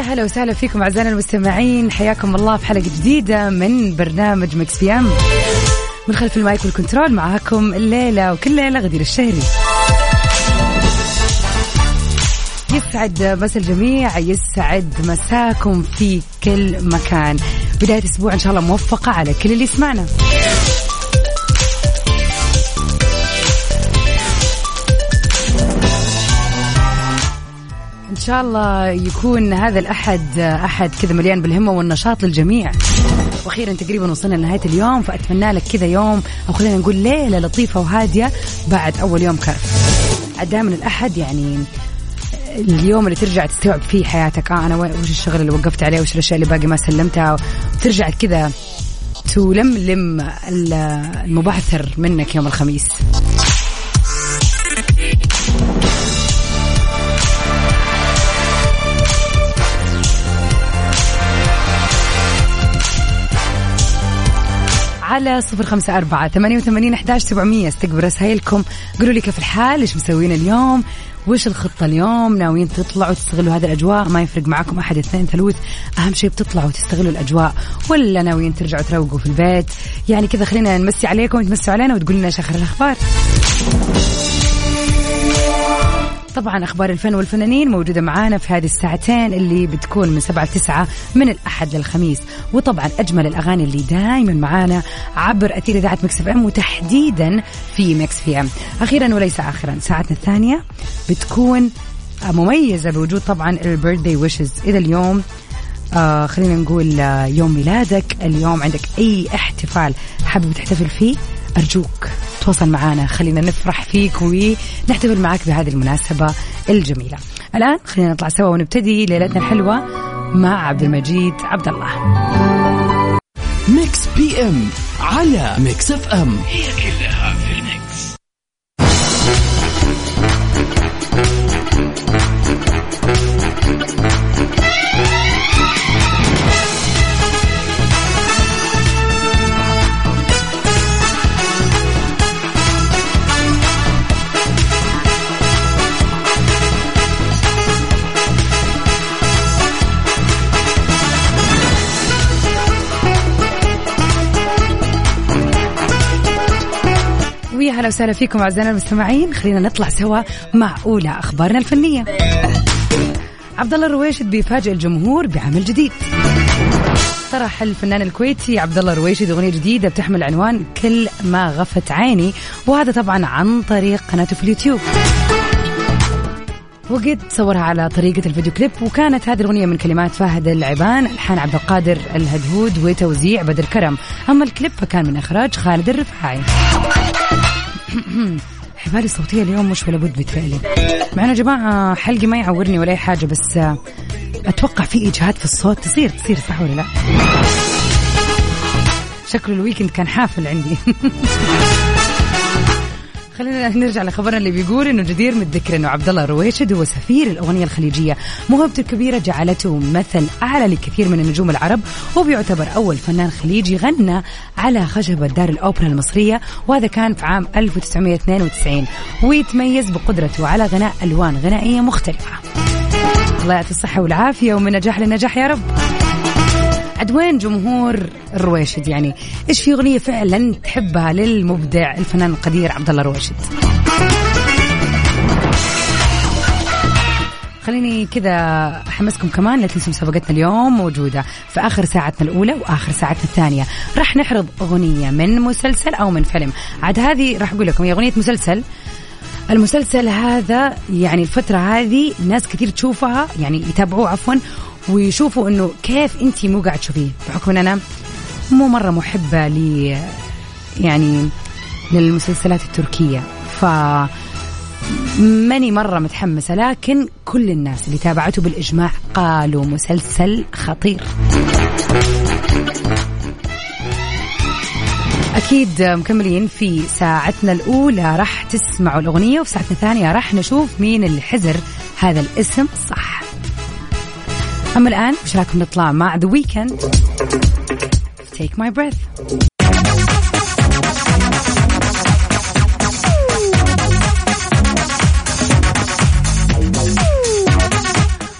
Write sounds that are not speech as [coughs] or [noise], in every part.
هلا وسهلا فيكم أعزائنا المستمعين. حياكم الله في حلقة جديدة من برنامج Mix PM. من خلف المايك وال control معاكم الليلة وكل ليلة غدير الشهري. يسعد مسا الجميع يسعد مساكم في كل مكان. بداية أسبوع إن شاء الله موفقة على كل اللي يسمعنا. إن شاء الله يكون هذا الأحد أحد كذا مليان بالهمة والنشاط للجميع. وأخيرا تقريبا وصلنا لنهاية اليوم فأتمنى لك كذا يوم. أو خلينا نقول ليلة لطيفة وهادية بعد أول يوم كرف دائما الأحد يعني اليوم اللي ترجع تستوعب فيه حياتك. آه أنا وش الشغل اللي وقفت عليه؟ وش الأشياء اللي باقي ما سلمتها؟ وترجع كذا تلملم المبعثر منك يوم الخميس. على صفر خمسة أربعة ثمانية وثمانين أحداش سبعمية. استقبل رسائلكم. قولوا لي كيف الحال؟ إيش مسوين اليوم؟ وش الخطة اليوم؟ ناويين تطلعوا تستغلوا هذه الأجواء؟ ما يفرق معكم أحد اثنين ثلوث أهم شيء بتطلعوا تستغلوا الأجواء. ولا ناويين ترجعوا تروقوا في البيت؟ يعني كذا خلينا نمسي عليكم وتمسوا علينا وتقول لنا إيش آخر الأخبار. طبعا أخبار الفن والفنانين موجودة معانا في هذه الساعتين اللي بتكون من سبعة لتسعة من الأحد للخميس. وطبعا أجمل الأغاني اللي دائما معانا عبر أثير إذاعة Mix FM وتحديدا في Mix PM. أخيرا وليس اخرا ساعتنا الثانية بتكون مميزة بوجود طبعا ال birthday wishes إذا اليوم آه خلينا نقول آه يوم ميلادك اليوم عندك أي احتفال حابب تحتفل فيه أرجوك تواصل معنا خلينا نفرح فيك ونحتفل معك بهذه المناسبة الجميلة. الآن خلينا نطلع سوا ونبتدي ليلتنا الحلوة مع عبد المجيد عبد الله. Mix PM على Mix FM. هي كلها هلا وسهلا فيكم أعزائنا المستمعين. خلينا نطلع سوا مع أولى أخبارنا الفنية. عبد الله الرويشد بيفاجئ الجمهور بعمل جديد. طرح الفنان الكويتي عبد الله الرويشد أغنية جديدة بتحمل عنوان كل ما غفت عيني وهذا طبعا عن طريق قناته في اليوتيوب. وقد صورها على طريقة الفيديو كليب وكانت هذه الأغنية من كلمات فهد العبان ألحان عبد القادر الهدهود وتوزيع بدر كرم. أما الكليب فكان من إخراج خالد الرفاعي. [coughs] حبالي الصوتية اليوم مش ولا بد بتفاعل معاي يا جماعة حلقي ما يعورني ولا أي حاجة بس أتوقع في إجهاد في الصوت تصير تصير صح ولا لا؟ شكله ال weekend كان حافل عندي. [laughs] خلينا نرجع لخبرنا اللي بيقول إنه جدير من الذكر إنه عبد الله رويشد هو سفير الأغنية الخليجية، موهبته الكبيرة جعلته مثل أعلى لكثير من النجوم العرب وبيعتبر أول فنان خليجي غنى على خشبه دار الأوبرا المصرية وهذا كان في عام 1992 ويتميز بقدرته على غناء ألوان غنائية مختلفة. الله يعطي الصحة والعافية ومن نجاح لنجاح يا رب. عد وين جمهور الرويشد؟ يعني إيش في أغنية فعلا تحبها للمبدع الفنان القدير عبد الله الرويشد خليني كذا أحمسكم كمان لا تنسوا مسابقتنا اليوم موجودة في آخر ساعتنا الأولى وآخر ساعتنا الثانية. راح نحرض أغنية من مسلسل أو من فيلم. عاد هذه راح أقول لكم هي أغنية مسلسل. المسلسل هذا يعني الفترة هذه ناس كثير تشوفها يعني يتابعوه عفوا ويشوفوا إنه كيف انت مو قاعد تشوفيه. بحكم إن أنا مو مرة محبة ل يعني للمسلسلات التركية. ف ماني مرة متحمسة لكن كل الناس اللي تابعته بالإجماع قالوا مسلسل خطير. أكيد مكملين في ساعتنا الأولى راح تسمعوا الأغنية وفي ساعتنا الثانية راح نشوف مين اللي حزر هذا الاسم. صح. أما الآن وش رايكم نطلع مع ذا ويكند Take my breath.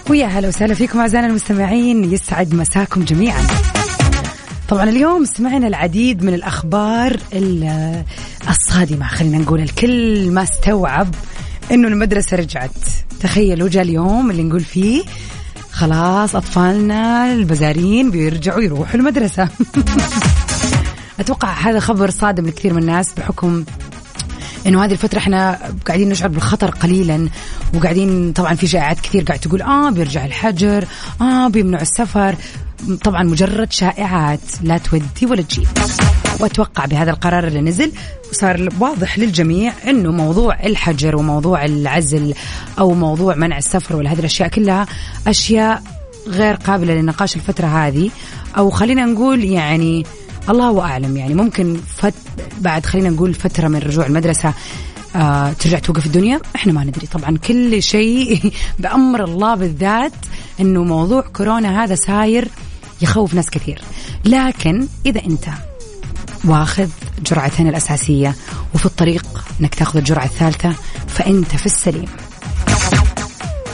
ويا هلا وسهلا فيكم أعزائنا المستمعين. يسعد مساكم جميعا. طبعا اليوم سمعنا العديد من الأخبار الصادمة خلينا نقول الكل ما استوعب إنه المدرسة رجعت. تخيلوا جاء اليوم اللي نقول فيه خلاص أطفالنا البزارين بيرجعوا يروحوا المدرسة. [laughs] أتوقع هذا خبر صادم لكثير من الناس بحكم إنه هذه الفترة إحنا قاعدين نشعر بالخطر قليلا وقاعدين طبعا في شائعات كثير قاعد تقول آه بيرجع الحجر آه بيمنع السفر. طبعا مجرد شائعات لا تودي ولا تجيب. وأتوقع بهذا القرار اللي نزل صار واضح للجميع إنه موضوع الحجر وموضوع العزل أو موضوع منع السفر ولا هذه الأشياء كلها أشياء غير قابلة للنقاش الفترة هذه. أو خلينا نقول يعني الله أعلم يعني ممكن فت بعد خلينا نقول فترة من رجوع المدرسة آه ترجع توقف الدنيا؟ إحنا ما ندري. طبعا كل شيء [laughs] بأمر الله بالذات إنه موضوع كورونا هذا ساير يخوف ناس كثير. لكن إذا أنت واخذ جرعتين الأساسية وفي الطريق إنك تاخذ الجرعة الثالثة فأنت في السليم.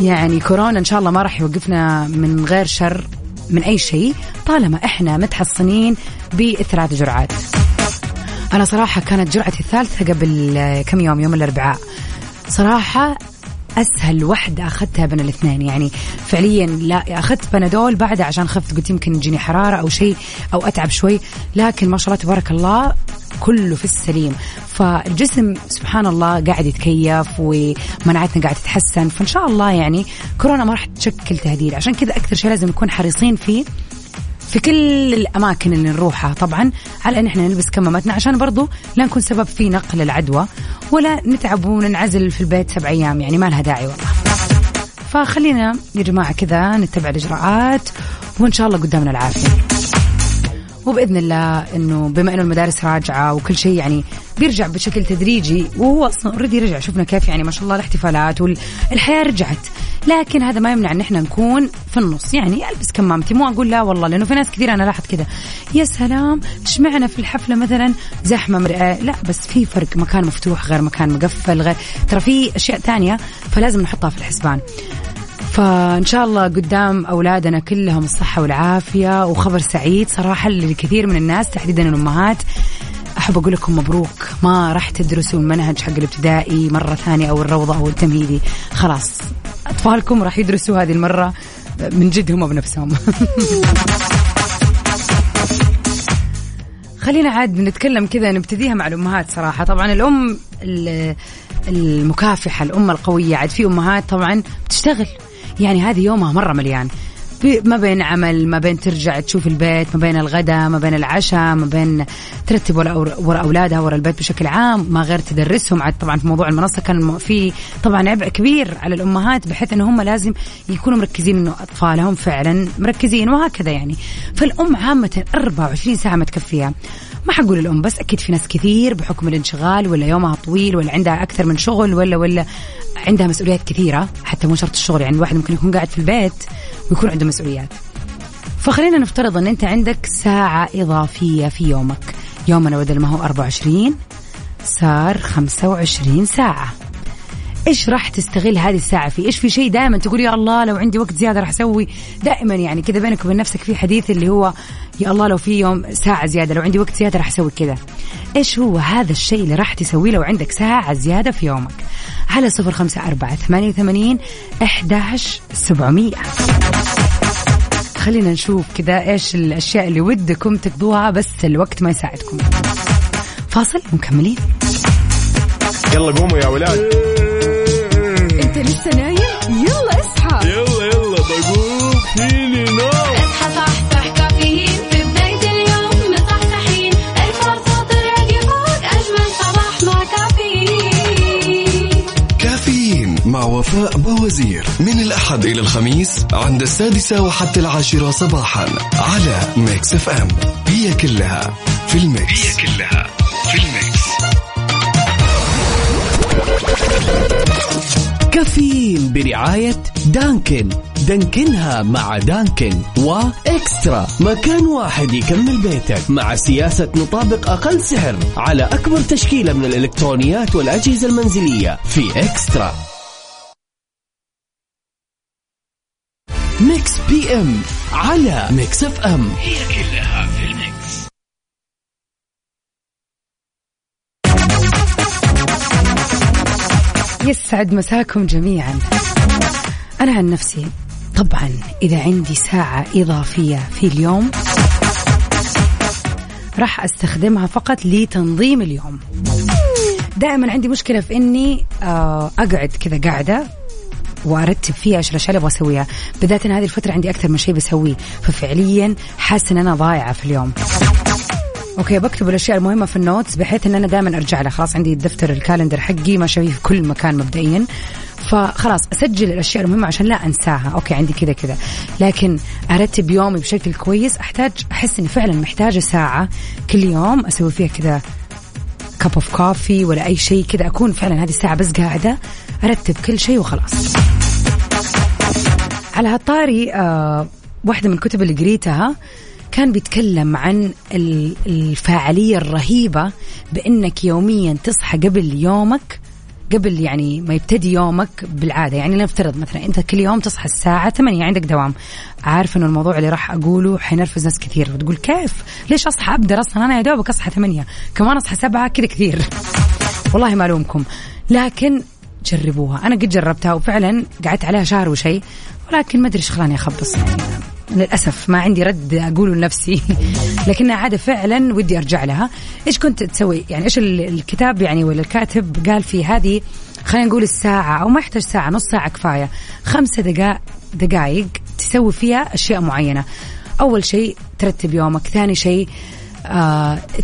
يعني كورونا إن شاء الله ما راح يوقفنا من غير شر من أي شيء طالما إحنا متحصنين بثلاث جرعات أنا صراحة كانت جرعتي الثالثة قبل كم يوم يوم الأربعاء. صراحة أسهل وحدة أخذتها بين الاثنين. يعني فعليا لا أخذت بنادول بعدها عشان خفت قلت يمكن تجيني حرارة أو شيء أو أتعب شوي لكن ما شاء الله تبارك الله كله في السليم. فالجسم سبحان الله قاعد يتكيف ومناعتنا قاعد تتحسن. فإن شاء الله يعني كورونا ما راح تشكل تهديد. عشان كذا أكثر شيء لازم نكون حريصين فيه في كل الأماكن اللي نروحها طبعا على إن إحنا نلبس كمامتنا عشان برضو لا نكون سبب في نقل العدوى ولا نتعب وننعزل في البيت سبع أيام يعني ما لها داعي والله. فخلينا يا جماعة كذا نتبع الإجراءات وإن شاء الله قدامنا العافية. وبإذن الله إنه بما إنه المدارس راجعة وكل شيء يعني بيرجع بشكل تدريجي وهو أصلا اوريدي رجع شفنا كيف يعني ما شاء الله الاحتفالات والحياة رجعت. لكن هذا ما يمنع إن إحنا نكون في النص. يعني ألبس كمامتي مو أقول لا والله لأنه في ناس كثير أنا لاحظت كذا. يا سلام اشمعنا في الحفلة مثلا زحمة مرئة. لا بس في فرق مكان مفتوح غير مكان مقفل غير. ترى في أشياء ثانية فلازم نحطها في الحسبان. فإن شاء الله قدام أولادنا كلهم الصحة والعافية وخبر سعيد صراحة لكثير من الناس تحديدا الأمهات. أحب أقول لكم مبروك. ما راح تدرسوا المنهج حق الابتدائي مرة ثانية أو الروضة أو التمهيدي. خلاص. أطفالكم راح يدرسوا هذه المرة من جد هم بنفسهم. [laughs] خلينا عاد نتكلم كذا نبتديها مع الامهات صراحة. طبعا الأم المكافحة الأم القوية عاد في أمهات طبعا بتشتغل. يعني هذه يومها مرة مليان. ما بين عمل ما بين ترجع تشوف البيت ما بين الغداء ما بين العشاء ما بين ترتب ورا أولادها ورا البيت بشكل عام ما غير تدرسهم. عاد طبعا في موضوع المنصة كان في طبعا عبء كبير على الأمهات بحيث ان هم لازم يكونوا مركزين إنه أطفالهم فعلا مركزين وهكذا يعني. فالأم عامة 24 ساعة ما تكفيها. ما حقول الأم بس أكيد في ناس كثير بحكم الانشغال ولا يومها طويل ولا عندها أكثر من شغل ولا ولا عندها مسؤوليات كثيرة حتى مو شرط الشغل يعني الواحد ممكن يكون قاعد في البيت ويكون عنده مسؤوليات. فخلينا نفترض إن أنت عندك ساعة إضافية في يومك. يومنا بدل ما هو 24 صار 25 ساعة. إيش راح تستغل هذه الساعة في إيش في شيء دائما تقول يا الله لو عندي وقت زيادة راح أسوي؟ دائما يعني كذا بينك وبين نفسك في حديث اللي هو يا الله لو في يوم ساعة زيادة لو عندي وقت زيادة راح أسوي كذا. إيش هو هذا الشيء اللي راح تسويه لو عندك ساعة زيادة في يومك؟ على صفر خمسة أربعة ثمانية وثمانين إحداش سبعمية. خلينا نشوف كذا إيش الأشياء اللي ودكم تقضوها بس الوقت ما يساعدكم. فاصل ومكملين يلا قوموا يا ولاد. لسه نايم؟ يلا اصحى. يلا يلا بقوم فيني نو اصحى صحصح كافيين. في بداية اليوم مصحصحين. الفرصة تراقي فوق أجمل صباح مع كافيين. كافيين مع وفاء بوزير. من الأحد إلى الخميس عند السادسة وحتى العاشرة صباحا على Mix FM. هي كلها في ال mix. هي كلها كافيين برعاية دانكن. دانكنها مع دانكن وإكسترا. مكان واحد يكمل بيتك مع سياسة نطابق أقل سعر على أكبر تشكيلة من الإلكترونيات والأجهزة المنزلية في إكسترا. Mix PM على Mix FM. هي كلها يسعد مساكم جميعا. أنا عن نفسي طبعا إذا عندي ساعة إضافية في اليوم راح أستخدمها فقط لتنظيم اليوم. دائما عندي مشكلة في إني آه، أقعد كذا قاعدة وأرتب فيها إيش الاشياء اللي أبغى أسويها. بالذات ان هذه الفترة عندي أكثر من شيء بسويه. ففعليا حاسة إن أنا ضايعة في اليوم. okay بكتب الأشياء المهمة في ال notes بحيث إن أنا دائما أرجع لها. خلاص عندي الدفتر ال calendar حقي ما فيه في كل مكان مبدئيا. فخلاص أسجل الأشياء المهمة عشان لا أنساها. okay عندي كذا كذا. لكن أرتب يومي بشكل كويس. أحتاج أحس إني فعلا محتاجة ساعة كل يوم أسوي فيها كذا cup of coffee ولا أي شيء كذا. أكون فعلا هذه الساعة بس قاعدة أرتب كل شيء وخلاص. على هالطاري آه واحدة من الكتب اللي قريتها كان بيتكلم عن ال- الفاعلية الرهيبة بإنك يوميا تصحى قبل يومك قبل يعني ما يبتدي يومك بالعادة. يعني نفترض مثلا أنت كل يوم تصحى الساعة 8 عندك دوام. عارف إنه الموضوع اللي راح أقوله حينرفز ناس كثير. وتقول كيف؟ ليش أصحى؟ ابدا أصلا أنا يا دوبك أصحى 8 كمان أصحى 7 كذا كثير. والله ما ألومكم. لكن جربوها. أنا قد جربتها وفعلا قعدت عليها شهر وشيء ولكن ما أدري إيش خلاني اخبص يعني للأسف ما عندي رد أقوله لنفسي. [laughs] لكنها عادة فعلا ودي أرجع لها. إيش كنت تسوي؟ يعني إيش ال- الكتاب يعني ولا الكاتب قال في هذه؟ خلينا نقول الساعة أو ما يحتاج ساعة نص ساعة كفاية. خمسة دقائق دقائق تسوي فيها أشياء معينة. أول شيء ترتب يومك ثاني شيء آه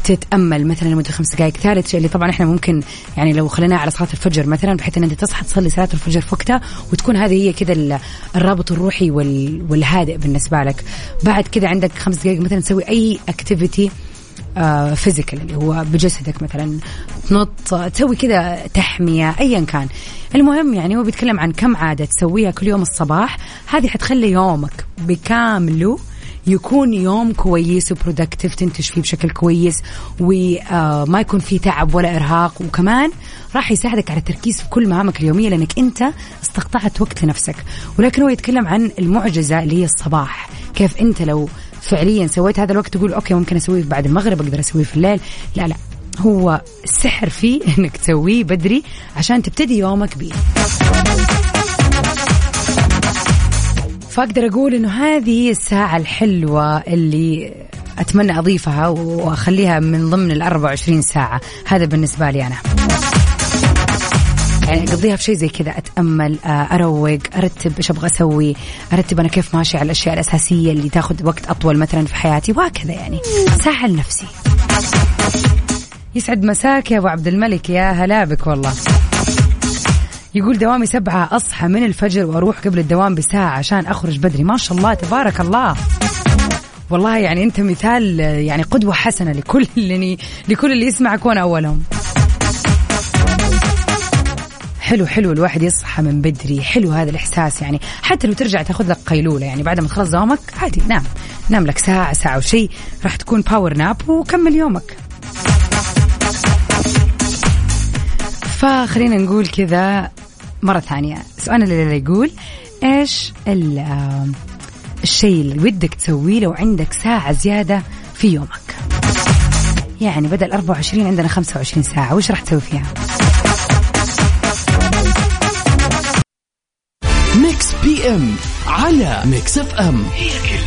تتأمل مثلا لمدة خمس دقائق ثالث شيء اللي طبعا إحنا ممكن يعني لو خليناها على صلاة الفجر مثلا بحيث إن أنت تصحى تصلي صلاة الفجر في وقتها وتكون هذه هي كذا ال- الرابط الروحي وال- والهادئ بالنسبة لك. بعد كذا عندك خمس دقائق مثلا تسوي أي activity physical اللي هو بجسدك مثلا. تنط تسوي كذا تحمية ايا كان. المهم يعني هو بيتكلم عن كم عادة تسويها كل يوم الصباح. هذه حتخلي يومك بكامله يكون يوم كويس و productive تنتج فيه بشكل كويس وما يكون فيه تعب ولا إرهاق. وكمان راح يساعدك على التركيز في كل مهامك اليومية لأنك أنت استقطعت وقت لنفسك. ولكن هو يتكلم عن المعجزة اللي هي الصباح. كيف أنت لو فعليا سويت هذا الوقت تقول okay ممكن أسويه بعد المغرب أقدر أسويه في الليل. لا لا. هو السحر فيه [laughs] إنك تسويه بدري عشان تبتدي يومك بيه. فاقدر أقول إنه هذه هي الساعة الحلوة اللي أتمنى أضيفها وأخليها من ضمن ال 24 ساعة. هذا بالنسبة لي أنا. يعني اقضيها في شيء زي كذا. أتأمل آه، أروق أرتب إيش أبغى أسوي أرتب أنا كيف ماشي على الأشياء الأساسية اللي تاخذ وقت أطول مثلا في حياتي وهكذا يعني. ساعة لنفسي. يسعد مساك يا أبو عبد الملك. يا هلا بك والله. يقول دوامي سبعة أصحى من الفجر وأروح قبل الدوام بساعة عشان أخرج بدري. ما شاء الله تبارك الله. والله يعني أنت مثال يعني قدوة حسنة لكل [laughs] اللي لكل اللي يسمعك وأنا أولهم. حلو حلو الواحد يصحى من بدري. حلو هذا الإحساس يعني. حتى لو ترجع تاخذ لك قيلولة يعني بعد ما تخلص دوامك عادي نام. نام لك ساعة ساعة وشي راح تكون باور ناب وكمل يومك. فخلينا نقول كذا. مرة ثانية. سؤالنا اللي يقول إيش ال- الشيء اللي ودك تسويه لو عندك ساعة زيادة في يومك؟ يعني بدل 24 عندنا 25 ساعة. وش راح تسوي فيها؟ ميكس بي إم على ميكس إف إم. هي كلها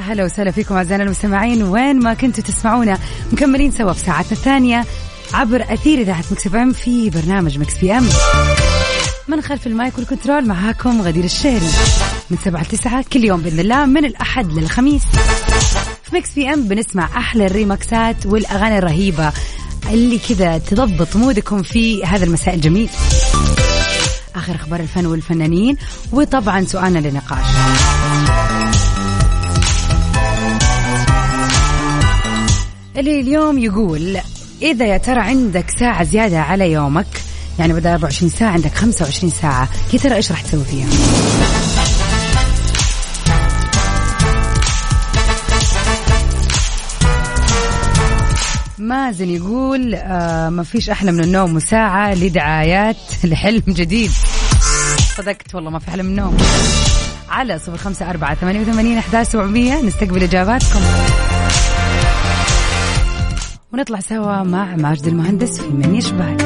هلا وسهلا فيكم أعزائنا المستمعين. وين ما كنتوا تسمعونا مكملين سوا في ساعتنا الثانية عبر أثير إذاعة Mix FM في برنامج Mix PM. من خلف المايك وال control معاكم غدير الشهري. من سبعة لتسعة كل يوم بإذن الله من الأحد للخميس. في Mix PM بنسمع أحلى الريمكسات والأغاني الرهيبة اللي كذا تضبط mood كم في هذا المساء الجميل. آخر أخبار الفن والفنانين وطبعا سؤالنا للنقاش اللي اليوم يقول إذا يا ترى عندك ساعة زيادة على يومك؟ يعني بدل 24 ساعة عندك 25 ساعة. يا ترى إيش راح تسوي فيها؟ مازن يقول آه ما فيش أحلى من النوم وساعة لدعايات لحلم جديد. صدقت والله ما في أحلى من النوم. على صفر خمسة أربعة ثمانية وثمانين أحداث سبعمية. نستقبل إجاباتكم. ونطلع سوا مع ماجد المهندس في من يشبهك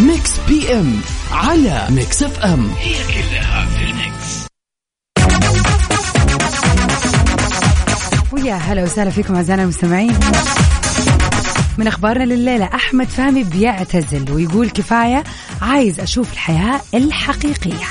Mix PM على Mix FM هي كلها في ال mix. ويا هلا وسهلا فيكم أعزائنا المستمعين. من أخبارنا لليلة أحمد فهمي بيعتزل ويقول كفاية عايز أشوف الحياة الحقيقية.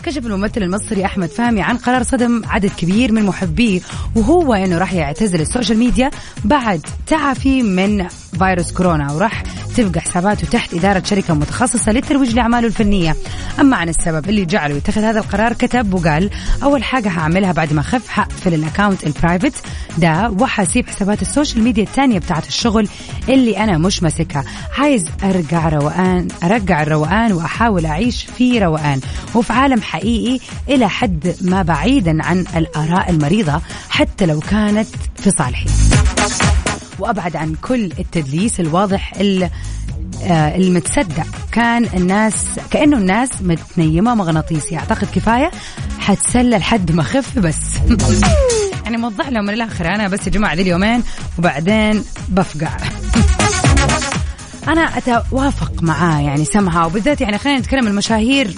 كشف الممثل المصري أحمد فهمي عن قرار صدم عدد كبير من محبيه وهو إنه راح يعتزل ال social media بعد تعافي من فيروس كورونا وراح تبقى حساباته تحت إدارة شركة متخصصة للترويج لأعماله الفنية. أما عن السبب اللي جعله يتخذ هذا القرار كتب وقال أول حاجة هعملها بعد ما أخف حقفل ال account ال private ده وحاسيب حسابات السوشيال ميديا الثانية بتاعت الشغل اللي أنا مش ماسكها. عايز أرجع روقان أرجع الروقان وأحاول أعيش في روقان. وفي عالم حقيقي إلى حد ما بعيدا عن الآراء المريضة حتى لو كانت في صالحي. وأبعد عن كل التدليس الواضح ال- آه، المتصدق كان الناس كأنه الناس متنيمة مغناطيسي أعتقد كفاية حتسلى لحد ما اخف بس. [laughs] يعني موضح لهم من الآخر أنا بس يا جماعة ذي اليومين وبعدين بفقع. [laughs] أنا أتوافق معاه يعني سمها وبالذات يعني خلينا نتكلم المشاهير.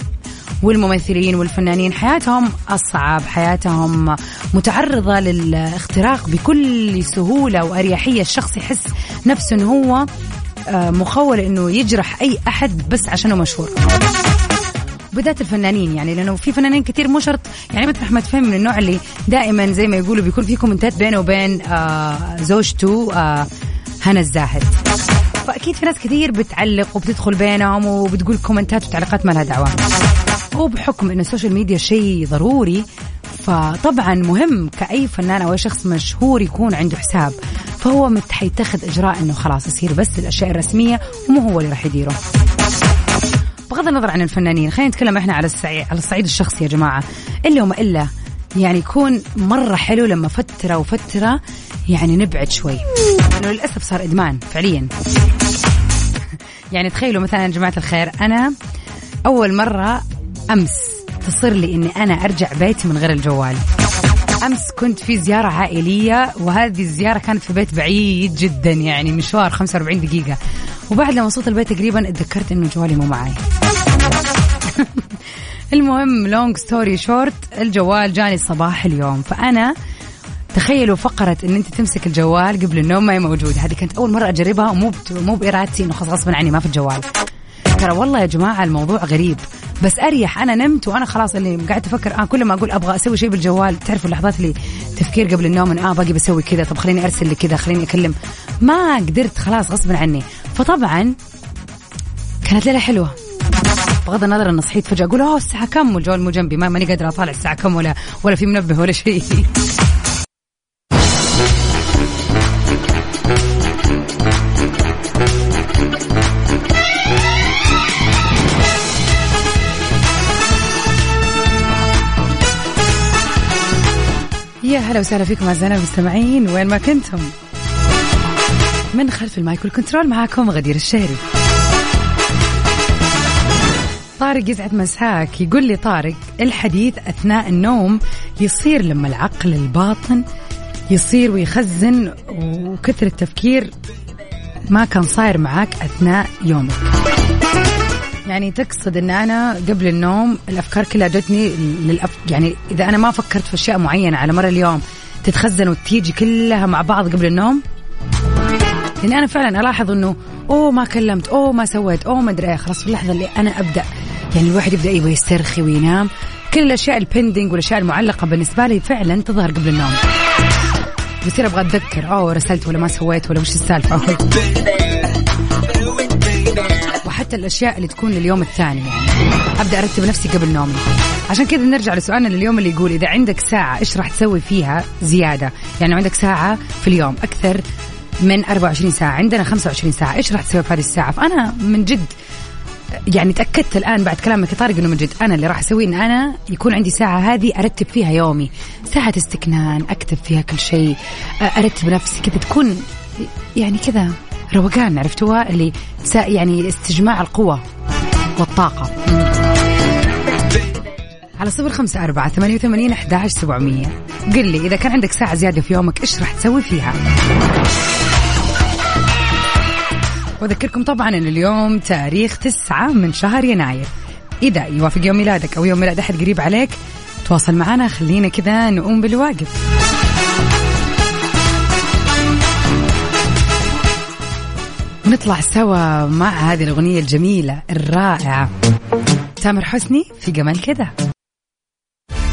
والممثلين والفنانين. حياتهم أصعب حياتهم متعرضة للاختراق بكل سهولة وأريحية. الشخص يحس نفسه إنه هو آه، مخول إنه يجرح أي أحد بس عشانه مشهور. بالذات الفنانين يعني لأنه في فنانين كتير مو شرط. يعني مثل أحمد فهمي من النوع اللي دائما زي ما يقولوا بيكون في كومنتات بينه وبين آه زوجته آه هنا الزاهد. فأكيد في ناس كثير بتعلق وبتدخل بينهم وبتقول كومنتات وتعليقات ما لها دعوة. وبحكم انه ال social media شيء ضروري فطبعا مهم كأي فنان أو أي شخص مشهور يكون عنده حساب. فهو متى حيتخذ إجراء إنه خلاص يصير بس الأشياء الرسمية ومو هو اللي راح يديره. بغض النظر عن الفنانين خلينا نتكلم إحنا على الصعيد على الصعيد الشخصي يا جماعة. إلا وما إلا يعني يكون مرة حلو لما فترة وفترة يعني نبعد شوي. لأنه للأسف صار إدمان فعليا. [laughs] يعني تخيلوا مثلا يا جماعة الخير أنا أول مرة أمس تصير لي إني أنا أرجع بيتي من غير الجوال. أمس كنت في زيارة عائلية وهذه الزيارة كانت في بيت بعيد جدا يعني مشوار 45 دقيقة. وبعد لما وصلت البيت تقريبا اتذكرت إنه جوالي مو معي [laughs] المهم long story short الجوال جاني الصباح اليوم. فأنا تخيلوا فقرة إن أنت تمسك الجوال قبل النوم ما هي موجودة. هذه كانت أول مرة أجربها ومو مو بإرادتي إنه خلاص غصبا عني ما في الجوال. ترى والله يا جماعة الموضوع غريب. بس أريح أنا نمت وأنا خلاص اللي قاعد أفكر آه كل ما أقول أبغى أسوي شيء بالجوال تعرفوا اللحظات اللي تفكير قبل النوم إن آه باقي بسوي كذا طب خليني أرسل لي كذا خليني أكلم. ما قدرت خلاص غصبا عني. فطبعا كانت ليلة حلوة. بغض النظر إن صحيت فجأة أقول أوه الساعة كم؟ والجوال مو جنبي ما ماني قادره أطالع الساعة كم ولا ولا في منبه ولا شيء. [laughs] يا هلا وسهلا فيكم أعزائنا المستمعين وين ما كنتم. من خلف ال mic وال control معاكم غدير الشهري. طارق يسعد مساك يقول لي طارق الحديث أثناء النوم يصير لما العقل الباطن يصير ويخزن وكثر التفكير ما كان صاير معاك أثناء يومك. يعني تقصد إن أنا قبل النوم الأفكار كلها جتني للأف... يعني إذا أنا ما فكرت في أشياء معينة على مر اليوم تتخزن وتيجي كلها مع بعض قبل النوم لاني أنا فعلا ألاحظ إنه أوه ما كلمت أوه ما سويت أوه ما أدري إيه خلاص في اللحظة اللي أنا أبدأ. يعني الواحد يبدأ يبغى يسترخي وينام. كل الأشياء ال pending والأشياء المعلقة بالنسبة لي فعلا تظهر قبل النوم. بصير أبغى أتذكر أوه رسلت ولا ما سويت ولا وش السالفة. [laughs] حتى الأشياء اللي تكون لليوم الثاني يعني. أبدأ أرتب نفسي قبل نومي. عشان كذا نرجع لسؤالنا لليوم اللي يقول إذا عندك ساعة إيش راح تسوي فيها زيادة؟ يعني عندك ساعة في اليوم أكثر من 24 ساعة عندنا 25 ساعة إيش راح تسوي في هذه الساعة؟ فأنا من جد يعني تأكدت الآن بعد كلامك يا طارق إنه من جد أنا اللي راح اسويه إن أنا يكون عندي ساعة هذه أرتب فيها يومي. ساعة استكنان أكتب فيها كل شيء أرتب نفسي كذا تكون يعني كذا. روقان عرفتوها؟ اللي يعني استجماع القوة والطاقة. على صفر خمسة أربعة ثمانية وثمانين أحد سبعمية. قل لي إذا كان عندك ساعة زيادة في يومك إيش راح تسوي فيها؟ وأذكركم طبعا أن اليوم تاريخ تسعة من شهر يناير. إذا يوافق يوم ميلادك أو يوم ميلاد أحد قريب عليك تواصل معنا. خلينا كذا نقوم بالواجب ونطلع سوا مع هذه الأغنية الجميلة الرائعة. تامر حسني في جمال كذا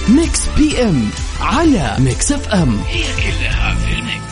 Mix PM على Mix FM. هي كلها في ال mix.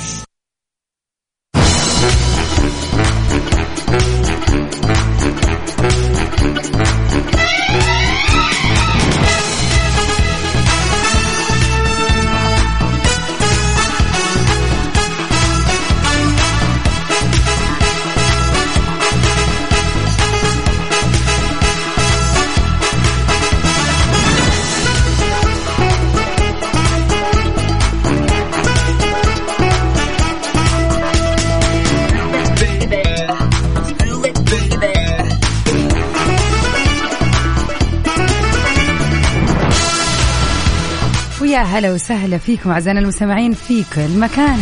ويا هلا وسهلا فيكم أعزائنا المستمعين في كل مكان.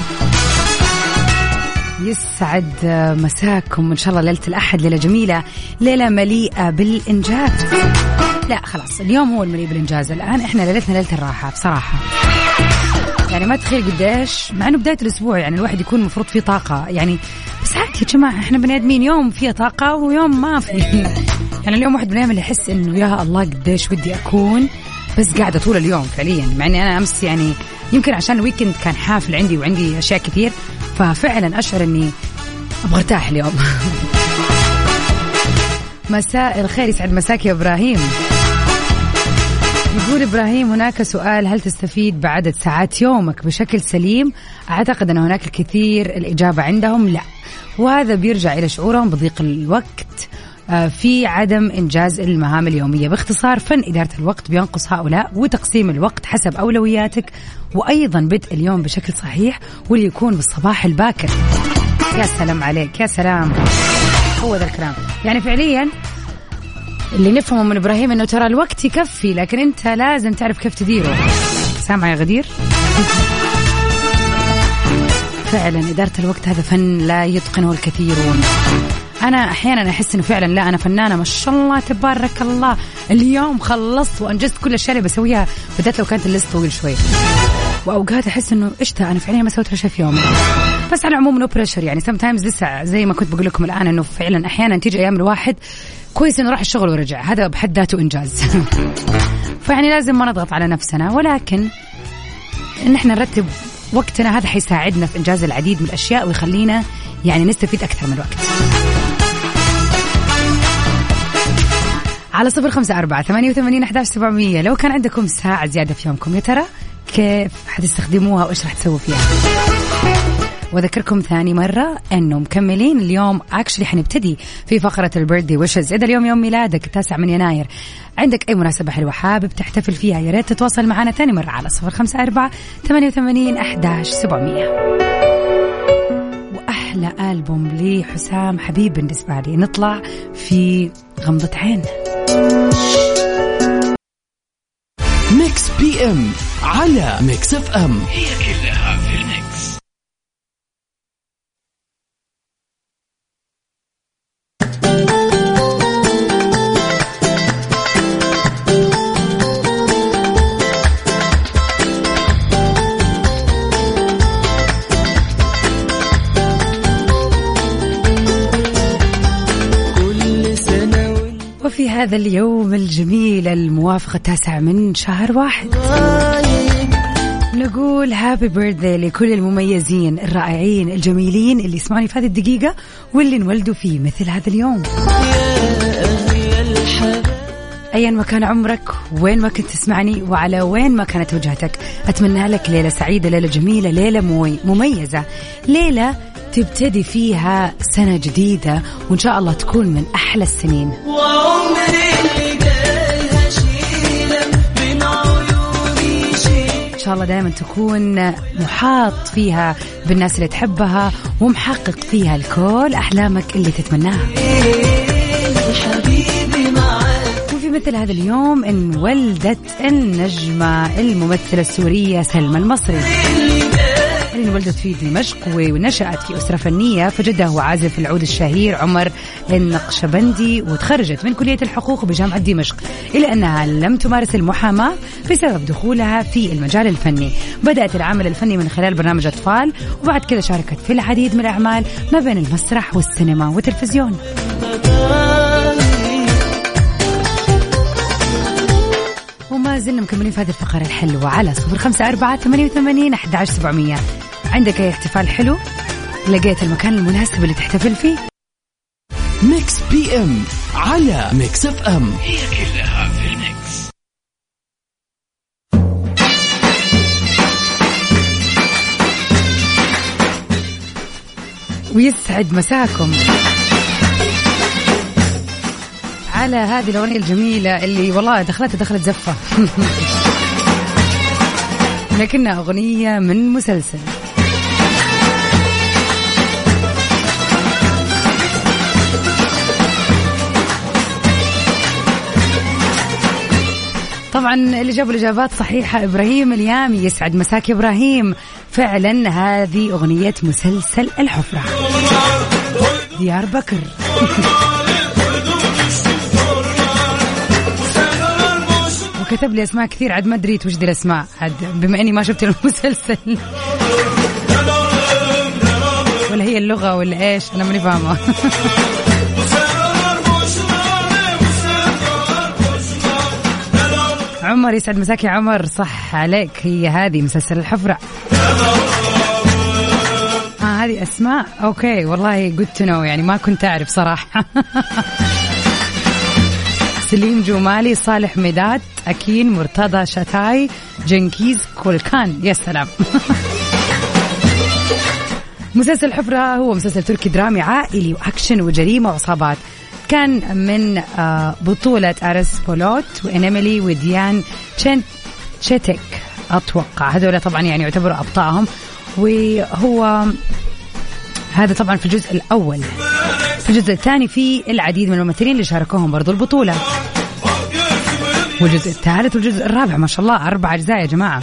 يسعد مساكم إن شاء الله ليلة الأحد ليلة جميلة ليلة مليئة بالإنجاز. لا خلاص اليوم هو المليء بالإنجاز. الآن إحنا ليلتنا ليلة الراحة بصراحة. يعني ما تخيل قديش مع إنه بداية الأسبوع يعني الواحد يكون المفروض فيه طاقة. يعني بس عادي يا جماعة إحنا بني آدمين يوم فيه طاقة ويوم ما في [laughs] يعني اليوم واحد من الأيام اللي يحس إنه يا الله قديش ودي أكون بس قاعدة طول اليوم فعليا مع إني أنا أمس يعني يمكن عشان الويكند كان حافل عندي وعندي أشياء كثير ففعلا أشعر إني أبغى أرتاح اليوم. [laughs] مساء الخير يسعد مساك يا إبراهيم. يقول إبراهيم هناك سؤال هل تستفيد بعدد ساعات يومك بشكل سليم؟ أعتقد أن هناك الكثير الإجابة عندهم لا. وهذا بيرجع إلى شعورهم بضيق الوقت في عدم إنجاز المهام اليومية. باختصار فن إدارة الوقت بينقص هؤلاء وتقسيم الوقت حسب أولوياتك وأيضا بدء اليوم بشكل صحيح واللي يكون بالصباح الباكر. يا سلام عليك يا سلام. هو ذا الكلام. يعني فعليا اللي نفهمه من إبراهيم إنه ترى الوقت يكفي لكن أنت لازم تعرف كيف تديره. سامع يا غدير؟ فعلا إدارة الوقت هذا فن لا يتقنه الكثيرون. أنا أحيانا أحس إنه فعلا لا أنا فنانة ما شاء الله تبارك الله. اليوم خلصت وأنجزت كل الأشياء اللي بسويها. بالذات لو كانت ال list طويل شوي. وأوقات أحس إنه إيش أنا فعليا ما سويت شيء في يومي. بس على العموم no pressure يعني. sometimes لسه زي ما كنت بقول لكم الآن إنه فعلا أحيانا تيجي أيام الواحد كويس إنه راح الشغل ورجع. هذا بحد ذاته إنجاز. [laughs] فيعني لازم ما نضغط على نفسنا. ولكن ان إحنا نرتب وقتنا هذا حيساعدنا في إنجاز العديد من الأشياء ويخلينا يعني نستفيد أكثر من الوقت. على صفر خمسة أربعة ثمانية وثمانين أحداش سبعمية. لو كان عندكم ساعة زيادة في يومكم يا ترى كيف حتستخدموها وإيش راح تسووا فيها؟ وأذكركم ثاني مرة أنه مكملين اليوم. اكشلي حنبتدي في فقرة البيرثدي ويشز إذا اليوم يوم ميلادك التاسع من يناير. عندك أي مناسبة حلوة حابب تحتفل فيها يا ريت تتواصل معنا ثاني مرة على صفر خمسة أربعة ثمانية وثمانين أحداش سبعمية. وأحلى ألبوم لحسام حبيب بالنسبة لي. نطلع في غمضة عين. Mix PM على Mix FM. هي كلها وفي هذا اليوم الجميل الموافق التاسع من شهر واحد. نقول هابي بيرثدي لكل المميزين الرائعين الجميلين اللي يسمعوني في هذه الدقيقة واللي انولدوا في مثل هذا اليوم. ايا ما كان عمرك وين ما كنت تسمعني وعلى وين ما كانت وجهتك. أتمنى لك ليلة سعيدة ليلة جميلة ليلة مميزة. ليلة تبتدي فيها سنة جديدة وإن شاء الله تكون من أحلى السنين. إن شاء الله دائما تكون محاط فيها بالناس اللي تحبها ومحقق فيها الكل أحلامك اللي تتمناها. مثل هذا اليوم انولدت النجمة الممثلة السورية سلمى المصري. اللي انولدت في دمشق ونشأت في أسرة فنية فجدها هو عازف العود الشهير عمر النقشبندي وتخرجت من كلية الحقوق بجامعة دمشق إلا أنها لم تمارس المحاماة بسبب دخولها في المجال الفني. بدأت العمل الفني من خلال برنامج أطفال وبعد كذا شاركت في العديد من الأعمال ما بين المسرح والسينما والتلفزيون. زلنا مكملين في هذه الفقرة الحلوة على صفر خمسة أربعة ثمانية وثمانين أحد عشر سبعمية. عندك أي احتفال حلو؟ لقيت المكان المناسب اللي تحتفل فيه؟ Mix PM على Mix FM. هي كلها في ال mix. ويسعد مساكم. على هذه الأغنية الجميلة اللي والله دخلتها دخلت زفة. [laughs] لكنها أغنية من مسلسل. طبعا اللي جابوا الإجابات صحيحة إبراهيم اليامي يسعد مساك إبراهيم. فعلا هذه أغنية مسلسل الحفرة. [laughs] ديار بكر. [laughs] وكتب لي أسماء كثير. عاد ما ادري وش دي الأسماء. عاد بما إني ما شفت المسلسل. ولا هي اللغة ولا إيش أنا ماني فاهمة. عمر يسعد مساك يا عمر. صح عليك. هي هذه مسلسل الحفرة. آه هذه أسماء. okay والله to know يعني ما كنت أعرف صراحة. [laughs] سليم جمالي صالح ميدات أكين مرتضى شتاي جنكيز كولكان. يا سلام. [laughs] مسلسل الحفرة هو مسلسل تركي درامي عائلي وأكشن وجريمة وعصابات. كان من آه، بطولة أرس بولوت وإنيميلي وديان تشين تشيتك أتوقع. هذول طبعا يعني يعتبروا أبطائهم. وهو هذا طبعا في الجزء الأول. في الجزء الثاني في العديد من الممثلين اللي شاركوهم برضو البطولة. والجزء الثالث والجزء الرابع ما شاء الله أربع أجزاء يا جماعة.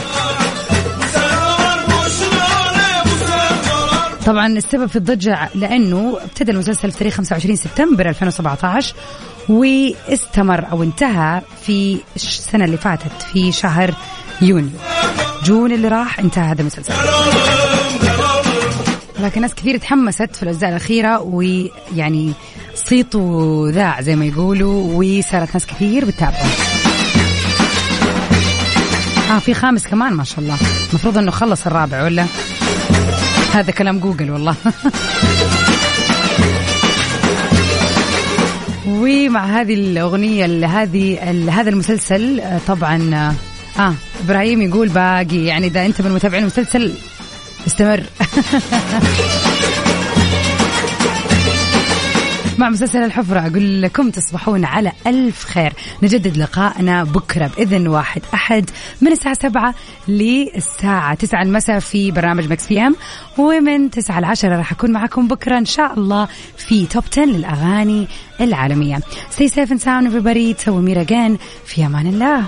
طبعا السبب في الضجة لأنه ابتدى المسلسل في تاريخ 25 سبتمبر 2017 واستمر أو انتهى في السنة اللي فاتت في شهر يونيو. جون اللي راح انتهى هذا المسلسل. لكن ناس كثير تحمست في الأجزاء الأخيرة ويعني صيته ذاع زي ما يقولوا وصارت ناس كثير بتتابعه آه في خامس كمان ما شاء الله. المفروض إنه خلص الرابع ولا؟ هذا كلام جوجل والله. [laughs] ومع هذه الأغنية ال- هذه هذا المسلسل آه، طبعا آه إبراهيم يقول باقي. يعني إذا أنت من متابعين المسلسل استمر مع مسلسل الحفرة أقول لكم تصبحون على ألف خير. نجدد لقائنا بكرة بإذن واحد أحد من الساعة سبعة للساعة تسعة المساء في برنامج مكس بي أم. ومن تسعة لعشرة راح أكون معكم بكرة إن شاء الله في توب 10 للأغاني العالمية. Stay safe and sound everybody. تسوي ميرا في أمان الله.